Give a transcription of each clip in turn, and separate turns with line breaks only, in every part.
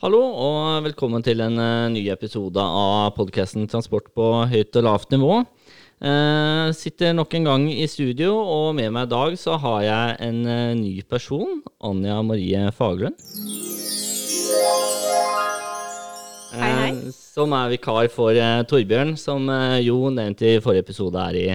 Hallo og velkommen til en eh, ny episode av podkasten Transport på høyt og lavt nivå. Jeg sitter nok en gang i studio, og med meg i dag så har jeg en eh, ny person. Anja Marie Faglund.
Hei, hei.
Eh, som er vikar for eh, Torbjørn, som eh, jo nevnt i forrige episode er i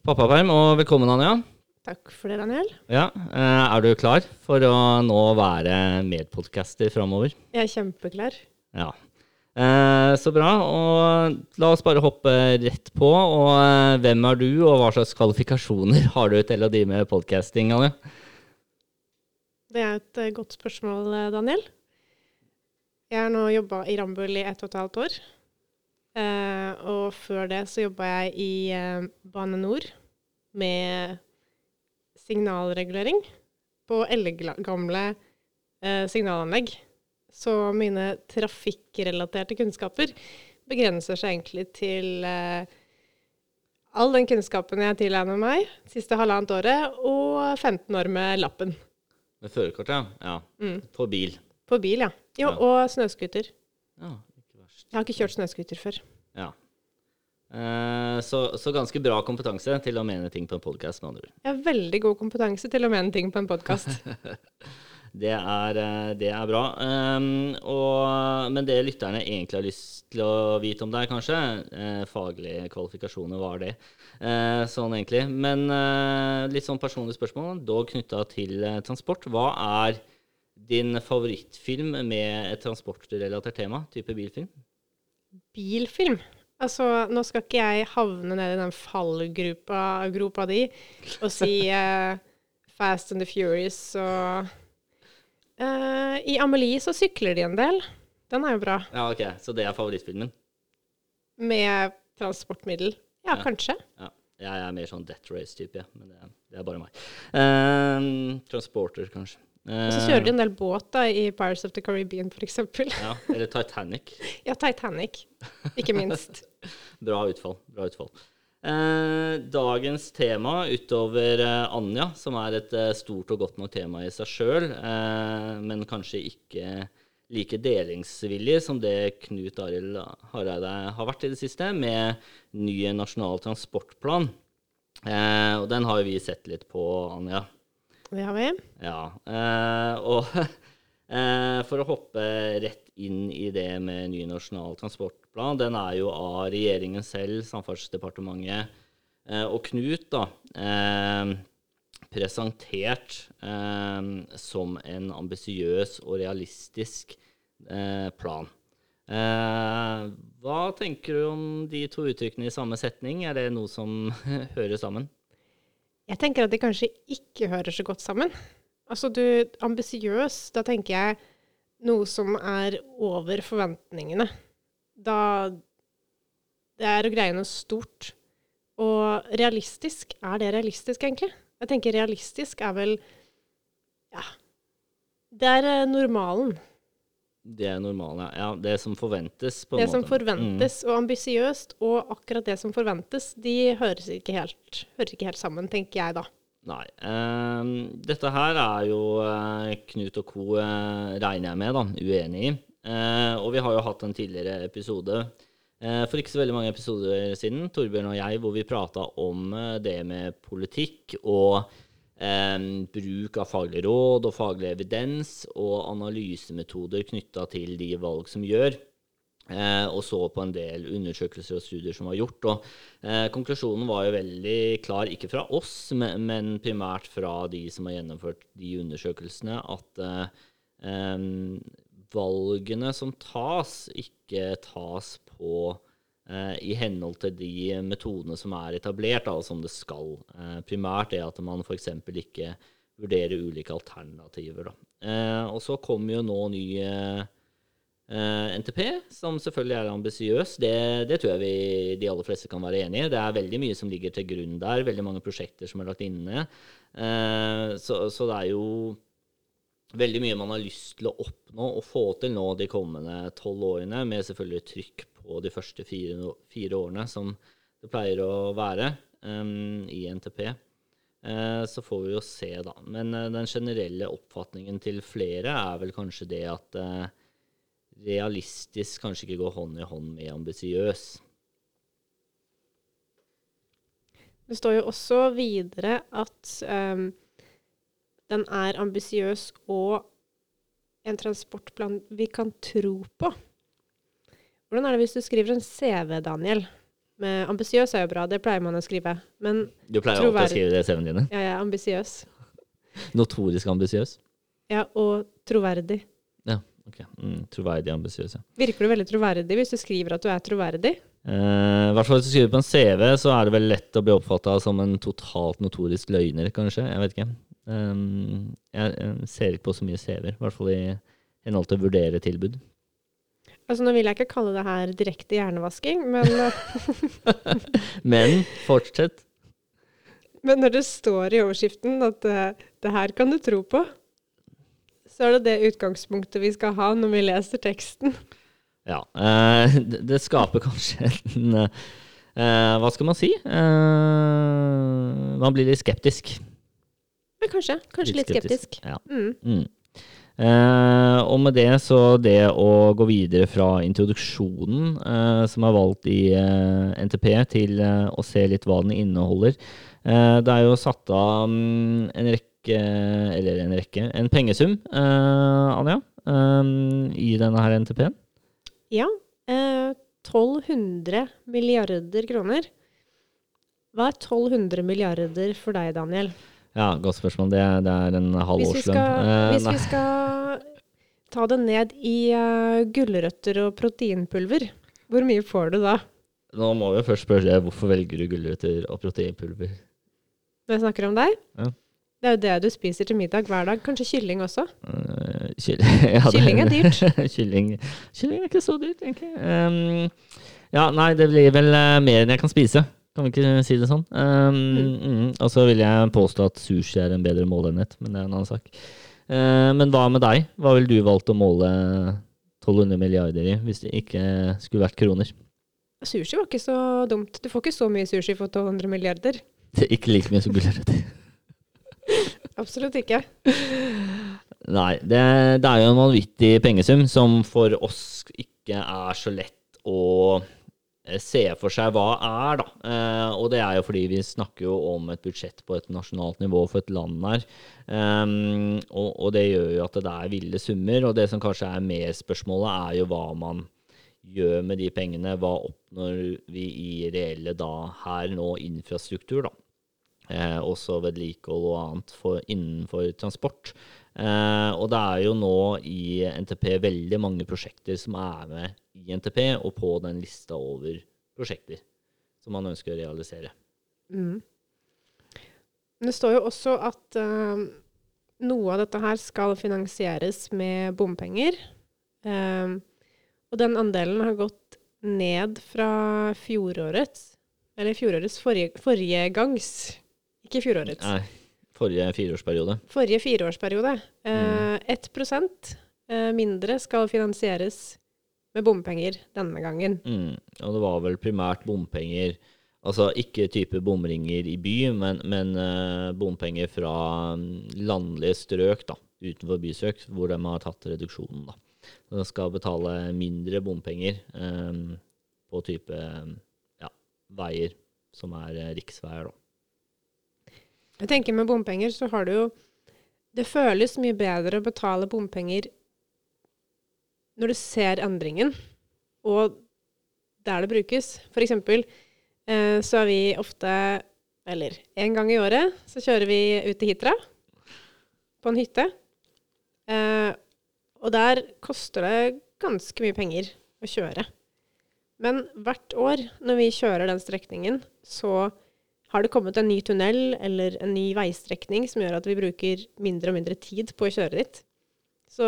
pappaperm. Og velkommen, Anja.
Takk for det, Daniel.
Ja, eh, Er du klar for å nå være medpodcaster framover?
Jeg er kjempeklar.
Ja. Eh, så bra. Og la oss bare hoppe rett på. Og eh, hvem er du, og hva slags kvalifikasjoner har du til å drive med podcasting, Anne?
Det er et godt spørsmål, Daniel. Jeg har nå jobba i Rambøll i ett og et halvt år. Og før det så jobba jeg i Bane NOR med signalregulering på eldgamle eh, signalanlegg. Så mine trafikkrelaterte kunnskaper begrenser seg egentlig til eh, all den kunnskapen jeg tilegner meg siste halvannet året, og 15 år med lappen.
Med førerkort, ja. ja.
Mm.
På bil.
På bil, ja. Jo,
Ja.
og snøscooter.
Ja, ikke verst.
Jeg har ikke kjørt snøscooter før.
Eh, så, så ganske bra kompetanse til å mene ting på en podkast, med andre ord.
Ja, veldig god kompetanse til å mene ting på en podkast.
Det eh, det er bra. Um, og, men det lytterne egentlig har lyst til å vite om deg, kanskje uh, Faglige kvalifikasjoner, hva er det? uh, sånn egentlig. Men uh, litt sånn personlig spørsmål, dog knytta til transport. Hva er din favorittfilm med et transportrelatert tema? Type bilfilm?
Bilfilm. Altså, nå skal ikke jeg havne ned i den fallgropa di og si uh, Fast and the Furious og uh, I Amelie så sykler de en del. Den er jo bra.
Ja, ok. Så det er favorittfilmen?
Med transportmiddel. Ja,
Ja.
kanskje.
Ja. Jeg er mer sånn Death Race-type, ja. men det, det er bare meg. Eh, transporter, kanskje.
Og så kjører de en del båt da, i Pirates of the Caribbean, f.eks.
Ja, eller Titanic.
Ja, Titanic, ikke minst.
Bra utfall. Bra utfall. Eh, dagens tema utover eh, Anja, som er et eh, stort og godt nok tema i seg sjøl, eh, men kanskje ikke like delingsvillig som det Knut Arild Hareide har vært i det siste, med ny nasjonal transportplan. Eh, og den har vi sett litt på, Anja.
Det har vi.
Ja, eh, og eh, for å hoppe rett inn i det med ny nasjonal transportplan, den er jo av regjeringen selv, Samferdselsdepartementet eh, og Knut, da, presentert som en ambisiøs og realistisk plan. Hva tenker du om de to uttrykkene i samme setning? Er det noe som hører sammen?
Jeg tenker at de kanskje ikke hører så godt sammen. Altså, du, ambisiøs, da tenker jeg noe som er over forventningene. Da det er å greie noe stort. Og realistisk, er det realistisk, egentlig? Jeg tenker realistisk er vel Ja. Det er eh, normalen.
Det er normalen, ja. ja. Det som forventes, på en
Det som
forventes, Mm.
og ambisiøst, og akkurat det som forventes, de høres ikke helt, hører ikke helt sammen, tenker jeg da.
Nei. Eh, dette her er jo eh, Knut og co. eh, regner jeg med, da, uenig i. Eh, og vi har jo hatt en tidligere episode eh, for ikke så veldig mange episoder siden, Torbjørn og jeg, hvor vi prata om eh, det med politikk og eh, bruk av faglig råd og faglig evidens og analysemetoder knytta til de valg som gjør. Eh, og så på en del undersøkelser og studier som var gjort. Og eh, konklusjonen var jo veldig klar, ikke fra oss, men, men primært fra de som har gjennomført de undersøkelsene, at eh, em, valgene som tas, ikke tas på i henhold til de metodene som er etablert, da, som det skal. Eh, primært er at man f.eks. ikke vurderer ulike alternativer. Eh, og så kommer jo nå ny eh, Eh, NTP, som selvfølgelig er ambisiøs, det, det tror jeg vi, de aller fleste kan være enig i. Det er veldig mye som ligger til grunn der, veldig mange prosjekter som er lagt inne. Eh, så, så det er jo veldig mye man har lyst til å oppnå og få til nå de kommende tolv årene, med selvfølgelig trykk på de første fire, fire årene, som det pleier å være um, i NTP. Eh, så får vi jo se, da. Men eh, den generelle oppfatningen til flere er vel kanskje det at eh, realistisk kanskje ikke går hånd i hånd med ambisiøs.
Det står jo også videre at um, den er ambisiøs og en transportplan vi kan tro på. Hvordan er det hvis du skriver en CV, Daniel? Med ambisiøs er jo bra, det pleier man å skrive. Men
Du pleier alltid å skrive det i CV-en dine.
ja, jeg er ambisiøs.
Notorisk ambisiøs.
Ja, og troverdig.
Ja, ok. Mm, troverdig ambisiøs, ja.
Virker du veldig troverdig hvis du skriver at du er troverdig?
Eh, I hvert fall hvis du skriver på en CV, så er det vel lett å bli oppfatta som en totalt notorisk løgner, kanskje. Jeg vet ikke. Um, jeg, jeg ser ikke på så mye CV-er, i hvert fall i henhold til å vurdere tilbud.
Altså, nå vil jeg ikke kalle det her direkte hjernevasking, men,
Men fortsett.
men når det står i overskriften at det, det her kan du tro på, så er det det utgangspunktet vi skal ha når vi leser teksten.
Ja. Uh, det, det skaper kanskje en uh, Hva skal man si? Eh, man blir litt skeptisk.
Men kanskje. Kanskje litt skeptisk.
Ja.
Mm.
Mm. Eh, og med det så det å gå videre fra introduksjonen eh, som er valgt i eh, NTP, til eh, å se litt hva den inneholder. Eh, det er jo satt av um, en rekke, eller en rekke, en pengesum, eh, Anja, i denne her NTP-en.
Ja. Eh, 1200 milliarder kroner. Hva er 1200 milliarder for deg, Daniel?
Ja, godt spørsmål. Det, det er en halv
Hvis vi,
årslønn.
skal,
Eh,
hvis
nei.
vi skal ta det ned i uh, gulrøtter og proteinpulver, hvor mye får du da?
Nå må vi først spørre hvorfor velger du gulrøtter og proteinpulver?
Når jeg snakker om deg?
Ja.
Det er jo det du spiser til middag hver dag. Kanskje kylling også?
Uh, kyll ja,
Kylling er dyrt.
kylling, kylling er ikke så dyrt, egentlig. Um, ja, nei, det blir vel uh, mer enn jeg kan spise. Kan vi ikke si det sånn? Um, mm, og så vil jeg påstå at sushi er en bedre måleenhet, men det er en annen sak. Uh, men hva med deg? Hva ville du valgt å måle 1200 milliarder i, hvis det ikke skulle vært kroner?
Sushi var ikke så dumt. Du får ikke så mye sushi for 1200 milliarder.
Det er ikke like mye som gulrøtter.
Absolutt ikke.
Nei, det, det er jo en vanvittig pengesum som for oss ikke er så lett å se for seg hva er, da. Eh, og det er jo fordi vi snakker jo om et budsjett på et nasjonalt nivå for et land her. Og, og det gjør jo at det er ville summer. Og det som kanskje er mer spørsmålet, er jo hva man gjør med de pengene. Hva oppnår vi i reelle da her nå infrastruktur, da. Eh, også vedlikehold og annet for, innenfor transport. Eh, og det er jo nå i NTP veldig mange prosjekter som er med i NTP og på den lista over prosjekter som man ønsker å realisere.
Mm. Det står jo også at eh, noe av dette her skal finansieres med bompenger. Eh, og den andelen har gått ned fra fjorårets, eller fjorårets forrige, forrige gangs, ikke fjorårets,
Nei, forrige fireårsperiode.
forrige fireårsperiode. Eh, 1 eh, mindre skal finansieres med bompenger denne gangen.
Mm. Og det var vel primært bompenger Altså ikke type bomringer i by, men, men eh, bompenger fra mm, landlige strøk da, utenfor bysøk, hvor de har tatt reduksjonen. da. De skal betale mindre bompenger eh, på type ja, veier som er eh, riksveier. da.
Jeg tenker med bompenger så har du jo Det føles mye bedre å betale bompenger når du ser endringen, og der det brukes. For eksempel eh, så er vi ofte Eller en gang i året så kjører vi ut til Hitra på en hytte. Eh, og der koster det ganske mye penger å kjøre. Men hvert år når vi kjører den strekningen, så har det kommet en ny tunnel eller en ny veistrekning som gjør at vi bruker mindre og mindre tid på å kjøre dit. Så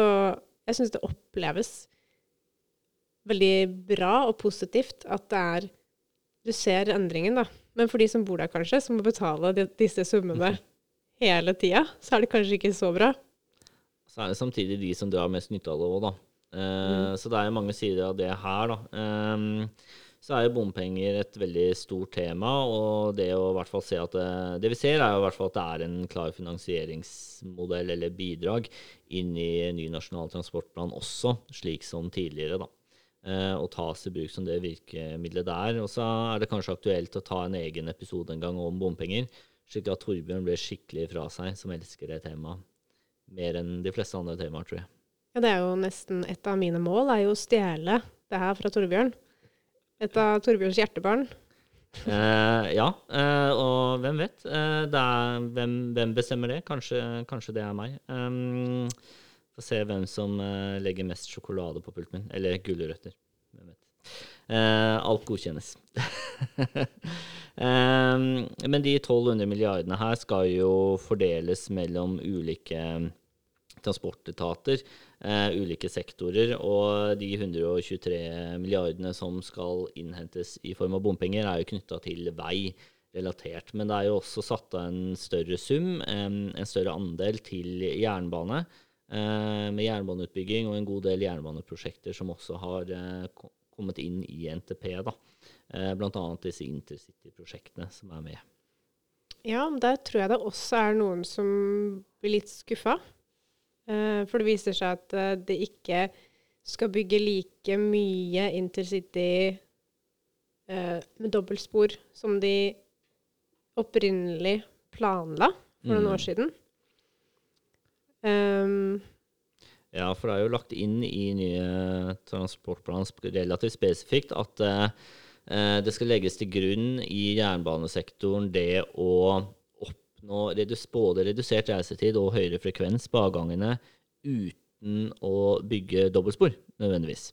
jeg syns det oppleves veldig bra og positivt at det er Du ser endringen, da. Men for de som bor der, kanskje, som må betale de, disse summene hele tida, så er det kanskje ikke så bra.
Så er det samtidig de som drar mest nytte av det òg, da. Eh, Så det er mange sider av det her, da. Ehm, så er jo bompenger et veldig stort tema. Og det å hvert fall se at det, det vi ser, er jo hvert fall at det er en klar finansieringsmodell eller bidrag inn i ny nasjonal transportplan også, slik som tidligere, da. Eh, og tas i bruk som det virkemidlet det er. Og så er det kanskje aktuelt å ta en egen episode en gang om bompenger, slik at Torbjørn blir skikkelig fra seg, som elsker det temaet mer enn de fleste andre temaer, tror jeg.
Ja, det er jo nesten et av mine mål, er jo å stjele det her fra Torbjørn. Et av Torbjørns hjertebarn.
Eh, ja, eh, og hvem vet? Eh, er, hvem, hvem, bestemmer det? Kanskje, kanskje det er meg. Um, Få se hvem som uh, legger mest sjokolade på pulten min. Eller gulrøtter. Hvem. Uh, alt godkjennes. men de 1200 milliardene her skal jo fordeles mellom ulike transportetater, uh, ulike sektorer. Og de 123 milliardene som skal innhentes i form av bompenger, er jo knytta til vei relatert. Men det er jo også satt av en større sum, eh, en større andel, til jernbane. Eh, med jernbaneutbygging og en god del jernbaneprosjekter som også har uh, kommet inn i NTP. da. Uh, Bl.a. disse intercity-prosjektene som er med.
Ja, der tror jeg det også er noen som blir litt skuffa. Uh, for det viser seg at uh, det ikke skal bygge like mye intercity uh, med dobbeltspor som de opprinnelig planla for noen
Mm.
år siden. Um,
Ja, for det er jo lagt inn i nye transportplan relativt spesifikt at eh, eh, det skal legges til grunn i jernbanesektoren det å oppnå redus, både redusert reisetid og høyere frekvens på avgangene uten å bygge dobbeltspor, nødvendigvis.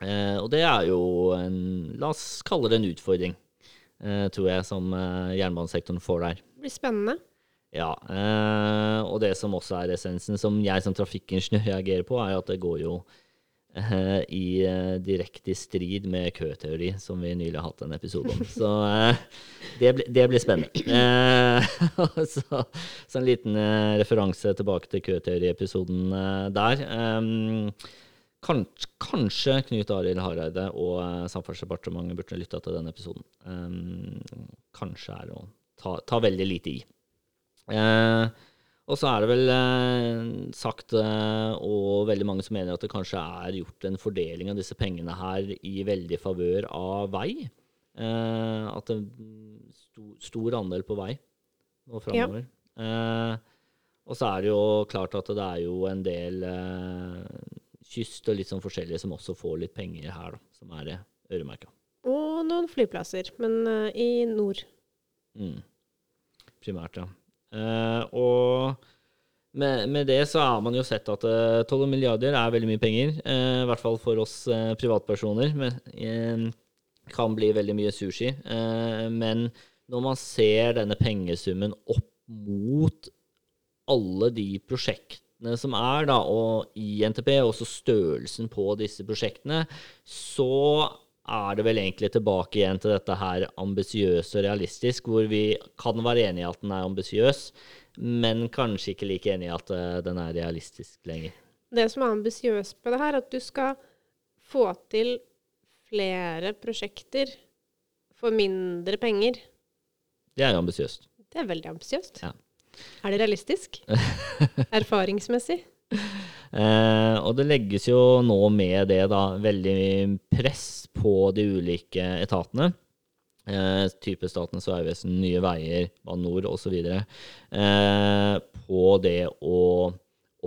Eh, og det er jo en, la oss kalle det en utfordring, eh, tror jeg, som eh, jernbanesektoren får der.
det blir spennende.
Ja, eh, og det som også er essensen, som jeg som trafikkingeniør reagerer på, er at det går jo i eh, direkte strid med køteori, som vi nylig har hatt en episode om. Så eh, det, blir- det blir spennende. Eh, så, så en liten referanse tilbake til køteoriepisoden der. Kanskje, kanskje Knut Arild Hareide og Samferdselsdepartementet burde lytta til den episoden. Kanskje er det å ta, ta veldig lite i. Eh, og så er det vel eh, sagt, eh, og veldig mange som mener at det kanskje er gjort en fordeling av disse pengene her i veldig favør av vei. Eh, at det er stor, stor andel på vei nå framover. Eh, og så er det jo klart at det er jo en del eh, kyst og litt sånn forskjellige som også får litt penger her, da, som er eh, øremerka.
Og noen flyplasser, men i nord.
Mm. Primært, ja. Eh, og med, med det så har man jo sett at uh, 12 milliarder er veldig mye penger. Uh, I hvert fall for oss uh, privatpersoner. Men, eh, kan bli veldig mye sushi. Eh, men når man ser denne pengesummen opp mot alle de prosjektene som er, da, og i NTP, og også størrelsen på disse prosjektene, så er det vel egentlig tilbake igjen til dette her ambisiøs og realistisk, hvor vi kan være enig i at den er ambisiøs, men kanskje ikke like enig i at eh, den er realistisk lenger.
Det som er ambisiøst på det her, er at du skal få til flere prosjekter for mindre penger.
Det er ambisiøst.
Det er veldig ambisiøst.
Ja.
Er det realistisk? Erfaringsmessig?
Eh, og det legges jo nå med det da veldig press på de ulike etatene. Eh, type Statens vegvesen, Nye Veier, Bane NOR osv. Eh, på det å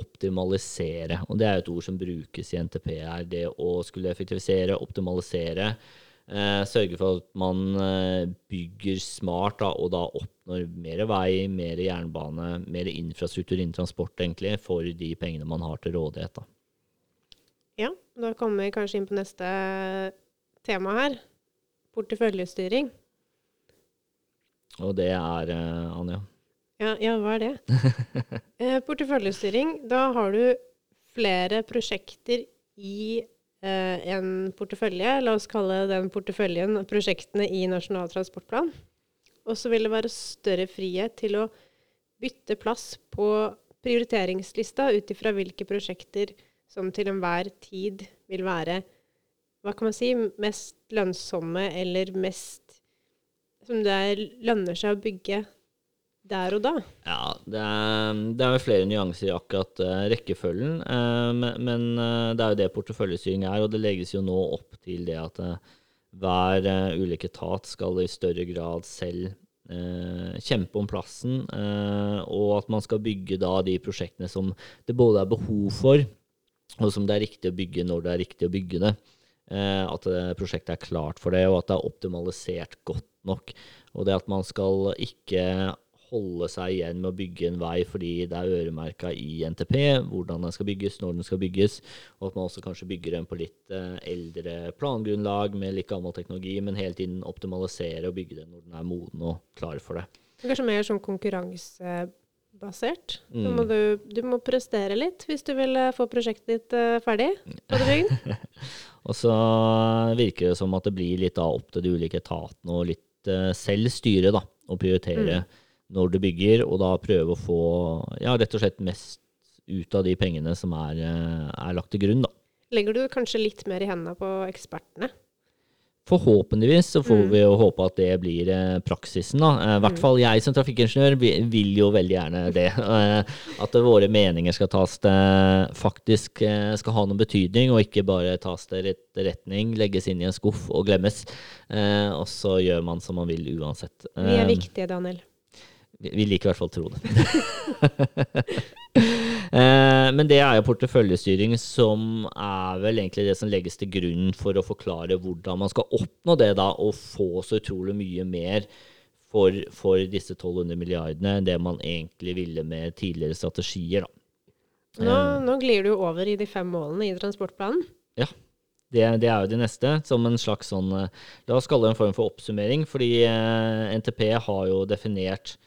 optimalisere. Og det er et ord som brukes i NTP her. Det å skulle effektivisere, optimalisere. Eh, sørge for at man eh, bygger smart da, og da oppnår mer vei, mer jernbane, mer infrastruktur innen transport, egentlig, for de pengene man har til rådighet. Da.
Ja, da kommer vi kanskje inn på neste tema her. Porteføljestyring.
Og det er, eh, Anja
Ja, ja hva er det? eh, porteføljestyring, da har du flere prosjekter i eh, en portefølje. La oss kalle den porteføljen prosjektene i Nasjonal transportplan. Og så vil det være større frihet til å bytte plass på prioriteringslista ut ifra hvilke prosjekter som til enhver tid vil være hva kan man si, mest lønnsomme eller mest Som det er, lønner seg å bygge der og da?
Ja, det er, jo flere nyanser i akkurat uh, rekkefølgen. Uh, men, uh, det er jo det porteføljestyring er, og det legges jo nå opp til det at hver ulike etat skal i større grad selv kjempe om plassen, og at man skal bygge da de prosjektene som det både er behov for, og som det er riktig å bygge når det er riktig å bygge det. At prosjektet er klart for det, og at det er optimalisert godt nok. Og det at man skal ikke holde seg igjen med å bygge en vei fordi det er øremerka i NTP hvordan den skal bygges, når den skal bygges, og at man også kanskje bygger den på litt eh, eldre plangrunnlag med litt gammel teknologi, men hele tiden optimalisere og bygge den når den er moden og klar for det.
Kanskje mer sånn konkurransebasert. Mm. Må du, du, må prestere litt hvis du vil eh, få prosjektet ditt ferdig på det bygd.
Og så virker det som at det blir litt da opp til de ulike etatene og litt uh, selv styre, da, og prioritere. Mm når du bygger, og da prøve å få ja, rett og slett mest ut av de pengene som er, eh, er lagt til grunn. Da.
Legger du kanskje litt mer i hendene på ekspertene?
Forhåpentligvis så får mm. vi jo håpe at det blir eh, praksisen. da. Eh, I hvert mm. fall jeg som trafikkingeniør vil jo veldig gjerne det. Eh, at våre meninger skal tas til faktisk skal ha noen betydning, og ikke bare tas til retning, legges inn i en skuff og glemmes. Og så gjør man som man vil uansett.
Vi er viktige, Daniel.
Vi liker i hvert fall å tro det. Eh, men det er jo porteføljestyring som er vel egentlig det som legges til grunn for å forklare hvordan man skal oppnå det, da, og få så utrolig mye mer for, for disse 1200 milliardene enn det man egentlig ville med tidligere strategier.
Da. Nå, eh. nå glir du over i de fem målene i transportplanen.
Ja. Det, det, er jo det neste, som en slags sånn La oss kalle det en form for oppsummering. Fordi eh, NTP har jo definert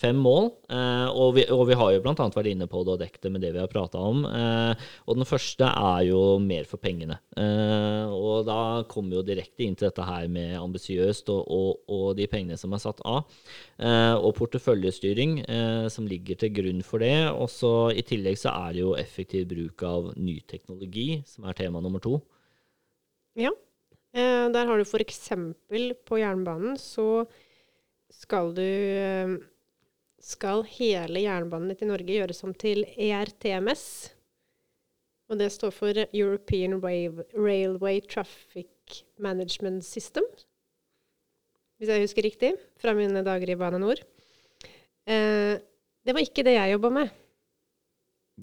fem mål. Eh, og, vi, og, vi, har jo bl.a. vært inne på det og dekket det med det vi har prata om. Eh, og den første er jo mer for pengene. Eh, og da kommer vi jo direkte inn til dette her med ambisiøst og, og, og, de pengene som er satt av. Og porteføljestyring som ligger til grunn for det. Og så i tillegg så er det jo effektiv bruk av ny teknologi, som er tema nummer to.
Ja. Der har du f.eks. på jernbanen så skal du skal hele jernbanen i Norge gjøres om til ERTMS. Og det står for European Railway Traffic Management System. Hvis jeg husker riktig, fra mine dager i Bane Nor. Eh, det var ikke det jeg jobba med.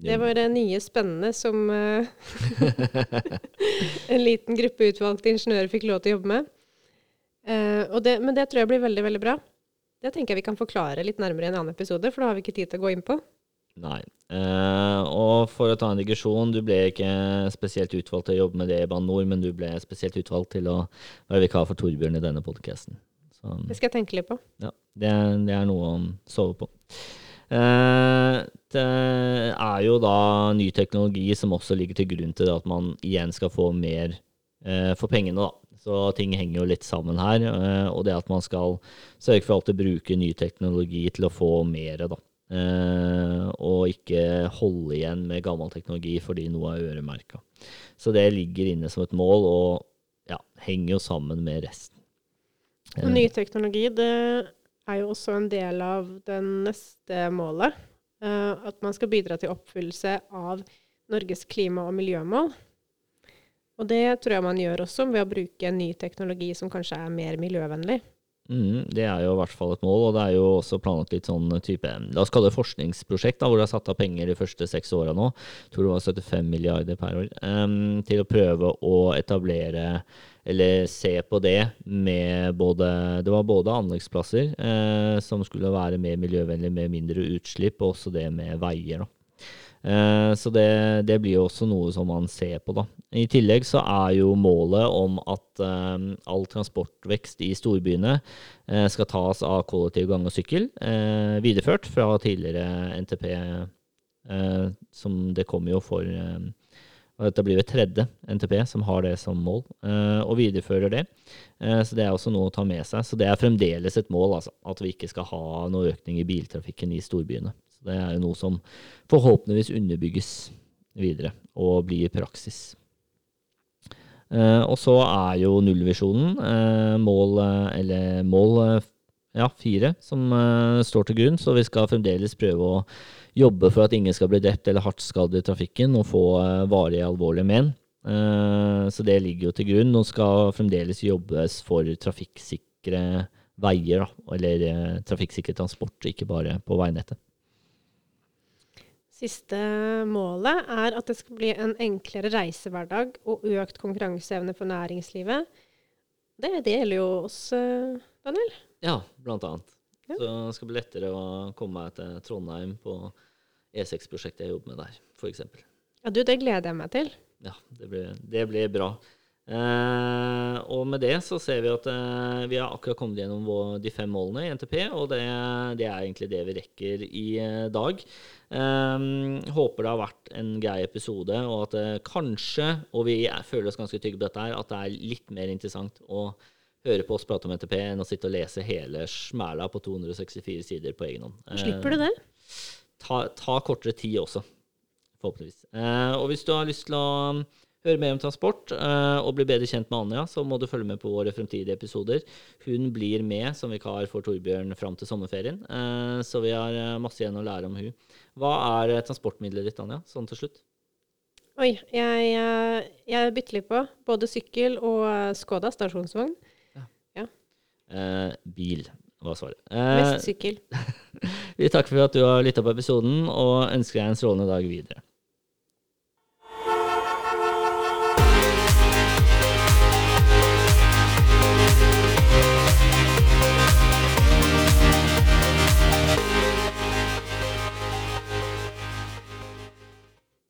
Det var det nye spennende som eh, en liten gruppe utvalgte ingeniører fikk lov til å jobbe med. Eh, det, men det tror jeg blir veldig, veldig bra. Det tenker jeg vi kan forklare litt nærmere i en annen episode, for da har vi ikke tid til å gå inn på.
Nei. Eh, og for å ta en digresjon, du ble ikke spesielt utvalgt til å jobbe med det i Bane NOR, men du ble spesielt utvalgt til å være vikar for Torbjørn i denne podkasten.
Det skal jeg tenke litt på.
Ja, det, det er noe å sove på. Eh, det er jo da ny teknologi som også ligger til grunn til at man igjen skal få mer eh, for pengene, da. Så ting henger jo litt sammen her. Eh, og det at man skal sørge for alltid bruke ny teknologi til å få mer, da. Eh, og ikke holde igjen med gammel teknologi fordi noe er øremerka. Så det ligger inne som et mål, og ja, henger jo sammen med resten.
Ny teknologi, det er jo også en del av det neste målet. Uh, at man skal bidra til oppfyllelse av Norges klima- og miljømål. Og det tror jeg man gjør også ved å bruke en ny teknologi som kanskje er mer miljøvennlig.
Mm, det er jo i hvert fall et mål, og det er jo også planlagt litt sånn type La oss kalle det forskningsprosjekt, da, hvor det er satt av penger de første seks åra nå. Jeg tror det var 75 milliarder per år. Um, til å prøve å etablere eller se på det med både Det var både anleggsplasser eh, som skulle være mer miljøvennlig med mindre utslipp, og også det med veier. da. Eh, så det, det, blir jo også noe som man ser på, da. I tillegg så er jo målet om at um, all transportvekst i storbyene uh, skal tas av kollektiv gang og sykkel, videreført fra tidligere NTP, som det kommer jo for og dette blir jo tredje NTP som har det som mål, og viderefører det. Så det er også noe å ta med seg. Så det er fremdeles et mål, altså, at vi ikke skal ha noe økning i biltrafikken i storbyene. Det er jo noe som forhåpentligvis underbygges videre og blir praksis. Eh, og så er jo nullvisjonen eh, mål, eh, eller mål ja, fire som står til grunn, så vi skal fremdeles prøve å jobbe for at ingen skal bli drept eller hardt skadd i trafikken og få eh, varige alvorlige men. Så det ligger jo til grunn. Nå skal fremdeles jobbes for trafikksikre veier, da, eller trafikksikre transport, ikke bare på veinettet.
Siste målet er at det skal bli en enklere reisehverdag og økt konkurranseevne for næringslivet. Det, det gjelder jo oss, eh, Daniel.
Ja, blant annet.
Ja.
Så det skal bli lettere å komme meg til Trondheim på E6-prosjektet jeg jobber med der, f.eks.
Ja, du, det gleder jeg meg til.
Ja, det blir, det blir bra. Eh, og med det så ser vi at eh, vi har akkurat kommet gjennom vår, de fem målene i NTP, og det, det er egentlig det vi rekker i eh, dag. Eh, håper det har vært en grei episode, og at det kanskje, og vi er, føler oss ganske trygge på dette her, at det er litt mer interessant å høre på oss prate om NTP enn å sitte og lese hele smæla på 264 sider på egen hånd. Eh,
Slipper du det?
ta, ta kortere tid også, forhåpentligvis. Uh, og hvis du har lyst til å høre mer om transport eh, og bli bedre kjent med Anja, så må du følge med på våre fremtidige episoder. Hun blir med som vikar for Torbjørn fram til sommerferien, eh, så vi har eh, masse igjen å lære om hun. Hva er transportmiddelet ditt, Anja, sånn til slutt?
Oi, jeg, jeg bytter litt på. Både sykkel og Skoda stasjonsvogn.
Eh, bil, var svaret.
Mest
Eh,
sykkel.
vi takker for at du har lytta på episoden, og ønsker deg en strålende dag videre.